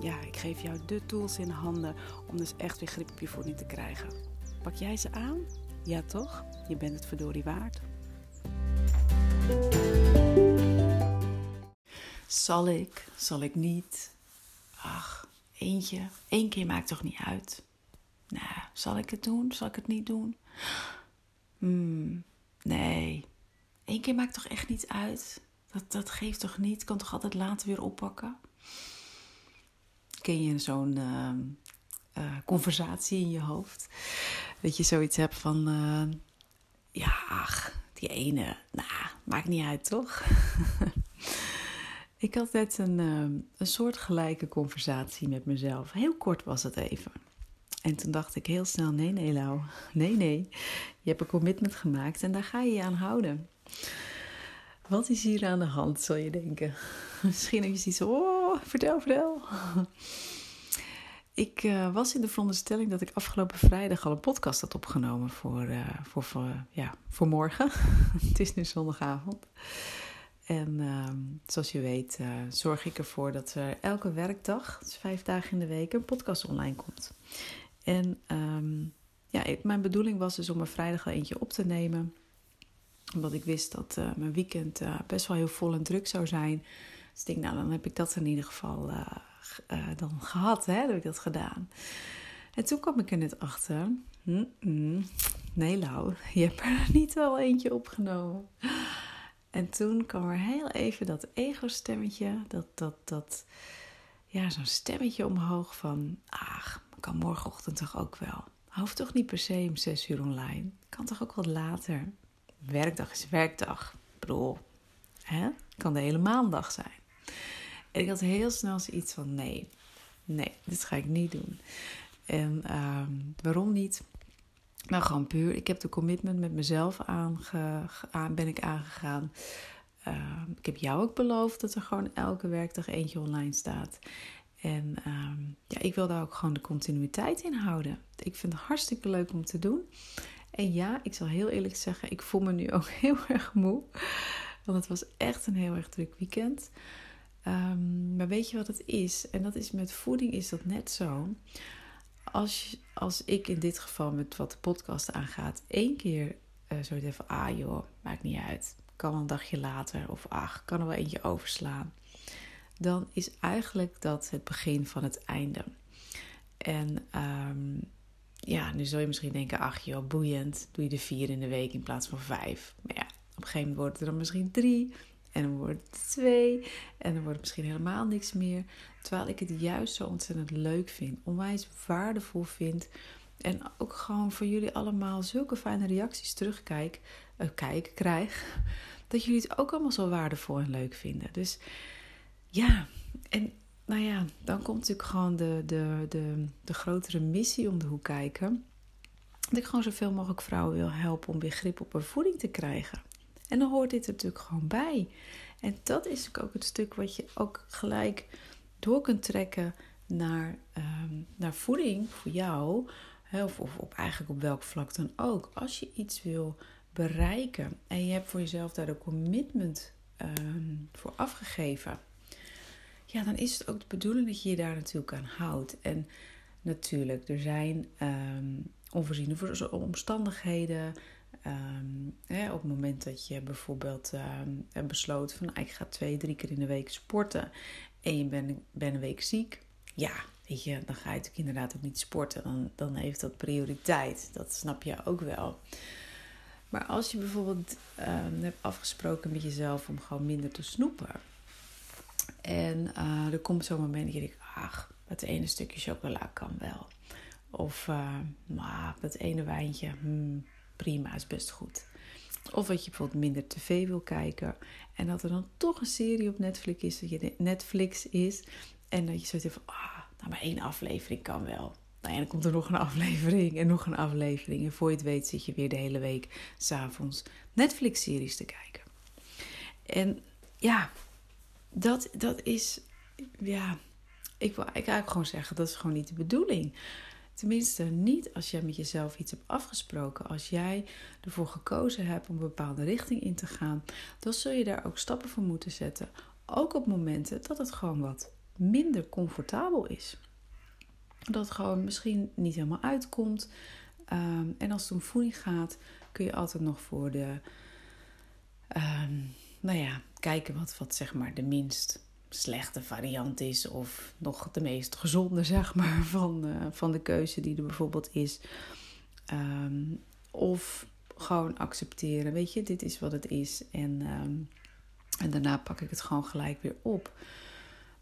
ja, ik geef jou de tools in handen om dus echt weer grip op je voeding te krijgen. Pak jij ze aan? Ja toch? Je bent het verdorie waard. Zal ik? Zal ik niet? Ach, eentje. Eén keer maakt toch niet uit? Nou, zal ik het doen? Zal ik het niet doen? Hmm, nee. Eén keer maakt toch echt niet uit? Dat, dat geeft toch niet? Kan toch altijd later weer oppakken? Ken je zo'n uh, conversatie in je hoofd. Dat je zoiets hebt van, uh, ja, ach, die ene, nou, maakt niet uit, toch? ik had net een, een soort gelijke conversatie met mezelf. Heel kort was het even. En toen dacht ik heel snel, nee, nee, Lau. Nee, nee. Je hebt een commitment gemaakt en daar ga je je aan houden. Wat is hier aan de hand, zal je denken? Misschien heb je zoiets vertel, vertel. Ik uh, was in de veronderstelling dat ik afgelopen vrijdag al een podcast had opgenomen voor, uh, voor, voor, ja, voor morgen. het is nu zondagavond. En uh, zoals je weet uh, zorg ik ervoor dat er elke werkdag, dus vijf dagen in de week, een podcast online komt. En um, ja, mijn bedoeling was dus om er vrijdag al eentje op te nemen. Omdat ik wist dat mijn weekend best wel heel vol en druk zou zijn. Dus ik denk, nou dan heb ik dat in ieder geval uh, dan gehad, hè, heb ik dat gedaan. En toen kwam ik er net achter. nee, Lau, je hebt er niet wel eentje opgenomen. En toen kwam er heel even dat ego-stemmetje, dat, dat, dat, ja, zo'n stemmetje omhoog van, ach, kan morgenochtend toch ook wel. Hoeft toch niet per se om zes uur online. Kan toch ook wat later. Werkdag is werkdag. Ik bedoel, hè? kan de hele maandag zijn. En ik had heel snel zoiets van: nee, nee, dit ga ik niet doen. En uh, waarom niet? Nou, gewoon puur. Ik heb de commitment met mezelf aan, ben ik aangegaan. Uh, ik heb jou ook beloofd dat er gewoon elke werkdag eentje online staat. En uh, ja, ik wil daar ook gewoon de continuïteit in houden. Ik vind het hartstikke leuk om te doen. En ja, ik zal heel eerlijk zeggen, ik voel me nu ook heel erg moe. Want het was echt een heel erg druk weekend. Um, maar weet je wat het is? En dat is met voeding is dat net zo. Als, als ik in dit geval met wat de podcast aangaat, één keer uh, zo even, ah joh, maakt niet uit. Kan een dagje later of ach, kan er wel eentje overslaan. Dan is eigenlijk dat het begin van het einde. En um, ja, nu zul je misschien denken, ach joh, boeiend. Doe je de vier in de week in plaats van vijf. Maar ja, op een gegeven moment wordt het er dan misschien drie. En dan wordt het twee. En dan wordt het misschien helemaal niks meer. Terwijl ik het juist zo ontzettend leuk vind. Onwijs waardevol vind. En ook gewoon voor jullie allemaal zulke fijne reacties terugkijk, uh, kijk, krijg. Dat jullie het ook allemaal zo waardevol en leuk vinden. Dus ja, en nou ja, dan komt natuurlijk gewoon de, de, de, de grotere missie om de hoek kijken. Dat ik gewoon zoveel mogelijk vrouwen wil helpen om weer grip op hun voeding te krijgen. En dan hoort dit er natuurlijk gewoon bij. En dat is ook het stuk wat je ook gelijk door kunt trekken naar, ehm, naar voeding voor jou. Of, of op, eigenlijk op welk vlak dan ook. Als je iets wil bereiken en je hebt voor jezelf daar een commitment ehm, voor afgegeven. Ja, dan is het ook de bedoeling dat je je daar natuurlijk aan houdt. En natuurlijk, er zijn um, onvoorziene omstandigheden. Um, op het moment dat je bijvoorbeeld um, besloot van nou, ik ga twee, drie keer in de week sporten en je bent ben een week ziek, ja, weet je, dan ga je natuurlijk inderdaad ook niet sporten. Dan, dan heeft dat prioriteit. Dat snap je ook wel. Maar als je bijvoorbeeld um, hebt afgesproken met jezelf om gewoon minder te snoepen. En uh, er komt zo'n moment dat je denkt, ach, dat ene stukje chocola kan wel. Of uh, dat ene wijntje, hmm, prima, is best goed. Of dat je bijvoorbeeld minder tv wil kijken. En dat er dan toch een serie op Netflix is, dat je Netflix is. En dat je zo van, ah, Nou, maar één aflevering kan wel. Nou dan komt er nog een aflevering en nog een aflevering. En voor je het weet zit je weer de hele week s'avonds Netflix-series te kijken. En ja, dat, dat is, ja, ik wil ik eigenlijk gewoon zeggen, dat is gewoon niet de bedoeling. Tenminste, niet als jij met jezelf iets hebt afgesproken. Als jij ervoor gekozen hebt om een bepaalde richting in te gaan, dan zul je daar ook stappen voor moeten zetten. Ook op momenten dat het gewoon wat minder comfortabel is. Dat het gewoon misschien niet helemaal uitkomt. Um, en als het om voeding gaat, kun je altijd nog voor de. Um, nou ja, kijken wat, wat zeg maar de minst slechte variant is. Of nog de meest gezonde, zeg maar, van, uh, van de keuze die er bijvoorbeeld is. Um, of gewoon accepteren. Weet je, dit is wat het is. En, en daarna pak ik het gewoon gelijk weer op.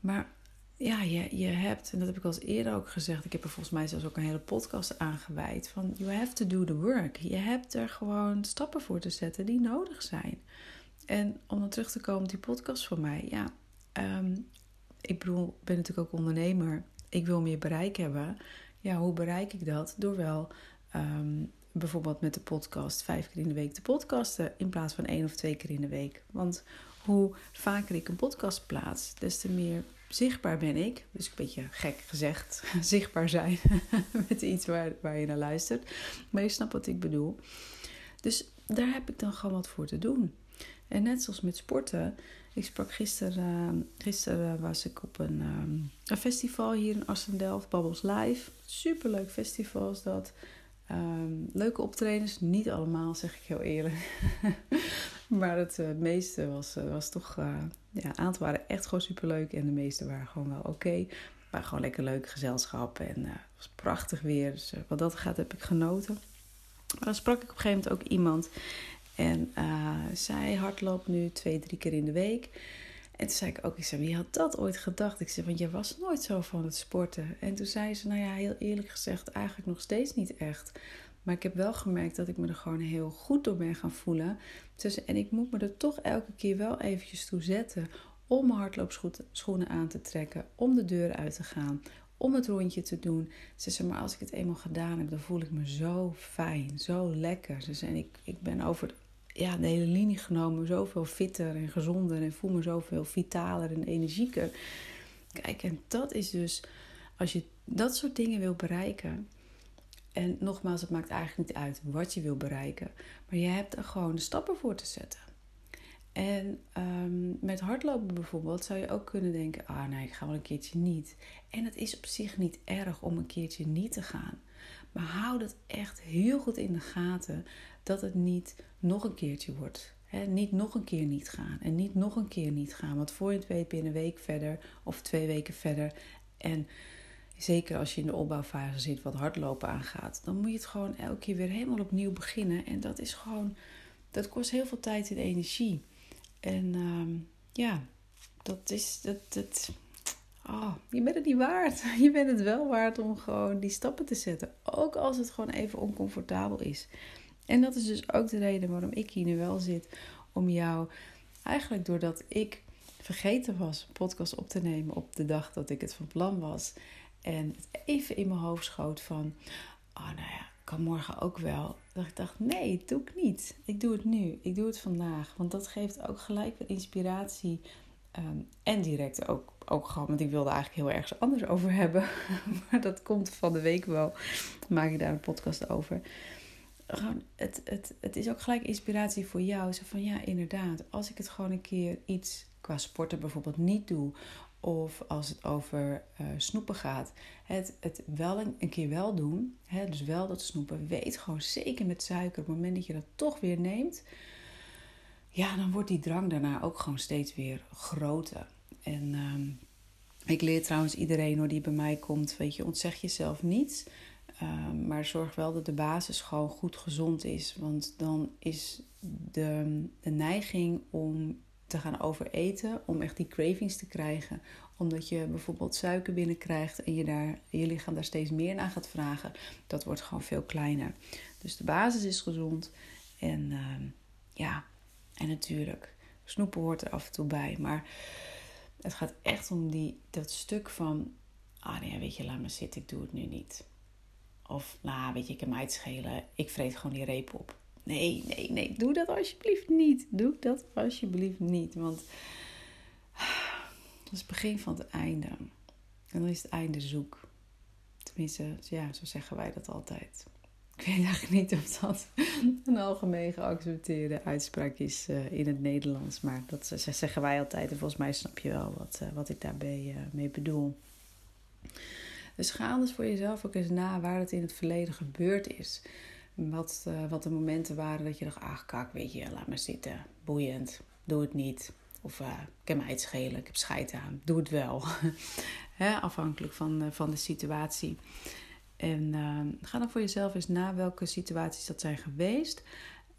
Maar ja, je, je hebt, en dat heb ik al eens eerder ook gezegd, ik heb er volgens mij zelfs ook een hele podcast aan gewijd, van you have to do the work. Je hebt er gewoon stappen voor te zetten die nodig zijn. En om dan terug te komen op die podcast van mij, ja, um, ik bedoel, ben natuurlijk ook ondernemer. Ik wil meer bereik hebben. Ja, hoe bereik ik dat? Door wel um, bijvoorbeeld met de podcast vijf keer in de week te podcasten in plaats van één of twee keer in de week. Want hoe vaker ik een podcast plaats, des te meer zichtbaar ben ik. Dus een beetje gek gezegd, zichtbaar zijn met iets waar, waar je naar luistert. Maar je snapt wat ik bedoel. Dus daar heb ik dan gewoon wat voor te doen. En net zoals met sporten. Ik sprak gisteren, gisteren was ik op een, ehm, een festival hier in Assendelft, Bubbles Live. Superleuk festival is dat. Um, leuke optredens, niet allemaal zeg ik heel eerlijk. maar het uh, meeste was, was toch, uh, ja, een aantal waren echt gewoon superleuk en de meeste waren gewoon wel oké. Maar gewoon lekker leuk gezelschap en het was prachtig weer. Dus wat dat gaat heb ik genoten. Maar dan sprak ik op een gegeven moment ook iemand en zij hardloopt nu twee, drie keer in de week. En toen zei ik ook, ik zei, wie had dat ooit gedacht? Ik zei, want jij was nooit zo van het sporten. En toen zei ze, nou ja, heel eerlijk gezegd, eigenlijk nog steeds niet echt. Maar ik heb wel gemerkt dat ik me er gewoon heel goed door ben gaan voelen. Dus, en ik moet me er toch elke keer wel eventjes toe zetten om mijn hardloopschoenen aan te trekken, om de deur uit te gaan, om het rondje te doen. Ze zei, maar als ik het eenmaal gedaan heb, dan voel ik me zo fijn, zo lekker. Ze zei, ik, ik ben over ja, de hele linie genomen zoveel fitter en gezonder en voel me zoveel vitaler en energieker. Kijk, en dat is dus, als je dat soort dingen wil bereiken. En nogmaals, het maakt eigenlijk niet uit wat je wil bereiken. Maar je hebt er gewoon stappen voor te zetten. En um, met hardlopen bijvoorbeeld zou je ook kunnen denken: ah nee, ik ga wel een keertje niet. En het is op zich niet erg om een keertje niet te gaan. Maar hou dat echt heel goed in de gaten dat het niet nog een keertje wordt. niet nog een keer niet gaan en niet nog een keer niet gaan. Want voor je het weet ben je een week verder of twee weken verder. En zeker als je in de opbouwfase zit wat hardlopen aangaat, dan moet je het gewoon elke keer weer helemaal opnieuw beginnen. En dat is gewoon, dat kost heel veel tijd en energie. En uh, ja, dat is, dat, dat, oh, je bent het niet waard. Je bent het wel waard om gewoon die stappen te zetten. Ook als het gewoon even oncomfortabel is. En dat is dus ook de reden waarom ik hier nu wel zit. Om jou, eigenlijk doordat ik vergeten was een podcast op te nemen op de dag dat ik het van plan was. En het even in mijn hoofd schoot van, oh nou ja, kan morgen ook wel. Dat ik dacht, nee, doe ik niet. Ik doe het nu. Ik doe het vandaag. Want dat geeft ook gelijk weer inspiratie. Um, en direct ook, ook gewoon, want ik wilde eigenlijk heel ergens anders over hebben. maar dat komt van de week wel. maak ik daar een podcast over gewoon, het, het, het is ook gelijk inspiratie voor jou. Zo van ja, inderdaad, als ik het gewoon een keer iets qua sporten bijvoorbeeld niet doe. Of als het over uh, snoepen gaat, het, het wel een, een keer wel doen. Hè, dus wel dat snoepen. Weet gewoon zeker met suiker, op het moment dat je dat toch weer neemt. Ja, dan wordt die drang daarna ook gewoon steeds weer groter. En uh, ik leer trouwens iedereen hoor die bij mij komt, weet je, ontzeg jezelf niets. Ehm, maar zorg wel dat de basis gewoon goed gezond is. Want dan is de, de neiging om te gaan overeten, om echt die cravings te krijgen, omdat je bijvoorbeeld suiker binnenkrijgt en je, daar, je lichaam daar steeds meer naar gaat vragen, dat wordt gewoon veel kleiner. Dus de basis is gezond. En uh, ja, en natuurlijk, snoepen hoort er af en toe bij. Maar het gaat echt om die, dat stuk van ah nee, weet je, laat me zitten, ik doe het nu niet. Of, nou, weet je, ik heb mij het schelen, ik vreet gewoon die reep op. Nee, nee, nee, doe dat alsjeblieft niet. Doe dat alsjeblieft niet, want dat is het begin van het einde. En dan is het einde zoek. Tenminste, ja, zo zeggen wij dat altijd. Ik weet eigenlijk niet of dat een algemeen geaccepteerde uitspraak is uh, in het Nederlands. Maar dat zeggen wij altijd. En volgens mij snap je wel wat, uh, wat ik daarbij uh, mee bedoel. Dus ga dus voor jezelf ook eens na waar het in het verleden gebeurd is. Wat, wat de momenten waren dat je dacht, ach kak, weet je, laat maar zitten. Boeiend, doe het niet. Of uh, ik heb mij het schelen, ik heb scheid aan, doe het wel. afhankelijk van, van de situatie. En uh, ga dan voor jezelf eens na welke situaties dat zijn geweest.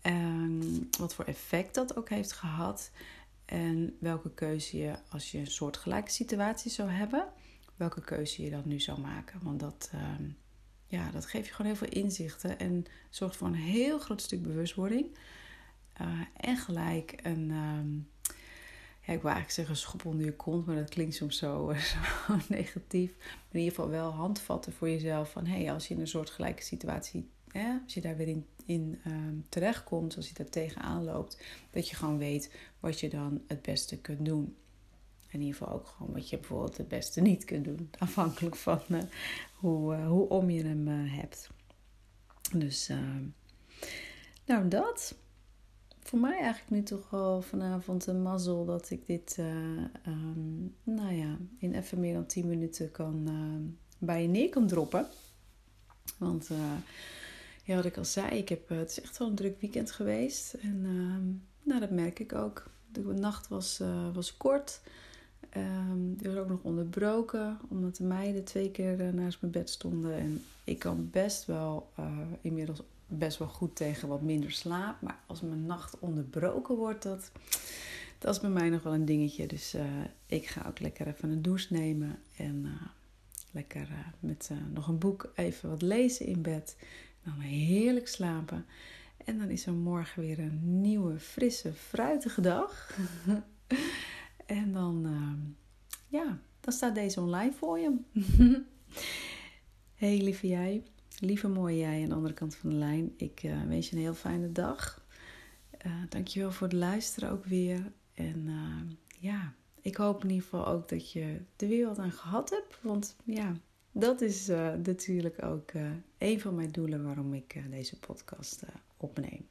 En wat voor effect dat ook heeft gehad. En welke keuze je, als je een soortgelijke situatie zou hebben, welke keuze je dan nu zou maken. Want dat, uh, ja, dat geeft je gewoon heel veel inzichten en zorgt voor een heel groot stuk bewustwording. Uh, en gelijk een, ehm, ik wil eigenlijk zeggen schop onder je kont, maar dat klinkt soms zo, zo negatief. Maar in ieder geval wel handvatten voor jezelf van hé, hey, als je in een soortgelijke situatie, hè, als je daar weer in, um, terechtkomt, als je daar tegenaan loopt, dat je gewoon weet wat je dan het beste kunt doen. In ieder geval ook gewoon wat je bijvoorbeeld het beste niet kunt doen, afhankelijk van uh, hoe, uh, hoe om je hem uh, hebt. Dus, ehm, nou dat voor mij eigenlijk nu toch al vanavond een mazzel dat ik dit, uh, um, nou ja, in even meer dan 10 minuten kan, uh, bij je neer kan droppen. Want, uh, ja, wat ik al zei, ik heb, het is echt wel een druk weekend geweest. En, ehm, nou, dat merk ik ook. De nacht was, was kort. Um, die was ook nog onderbroken, omdat de meiden twee keer naast mijn bed stonden. En ik kan best wel inmiddels best wel goed tegen wat minder slaap. Maar als mijn nacht onderbroken wordt, dat, dat is bij mij nog wel een dingetje. Dus uh, ik ga ook lekker even een douche nemen. En lekker met nog een boek even wat lezen in bed. En dan heerlijk slapen. En dan is er morgen weer een nieuwe, frisse, fruitige dag. en dan, ja, dan staat deze online voor je. hey lieve jij. Lieve mooie jij aan de andere kant van de lijn. Ik uh, wens je een heel fijne dag. Uh, dankjewel voor het luisteren ook weer. En uh, ja, ik hoop in ieder geval ook dat je weer wat aan gehad hebt. Want ja, dat is natuurlijk ook een van mijn doelen waarom ik deze podcast opneem.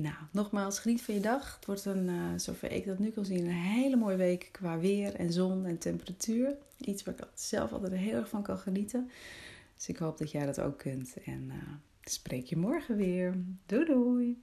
Nou, nogmaals, geniet van je dag. Het wordt een, zover ik dat nu kan zien, een hele mooie week qua weer en zon en temperatuur. Iets waar ik zelf altijd heel erg van kan genieten. Dus ik hoop dat jij dat ook kunt. En uh, spreek je morgen weer. Doei doei!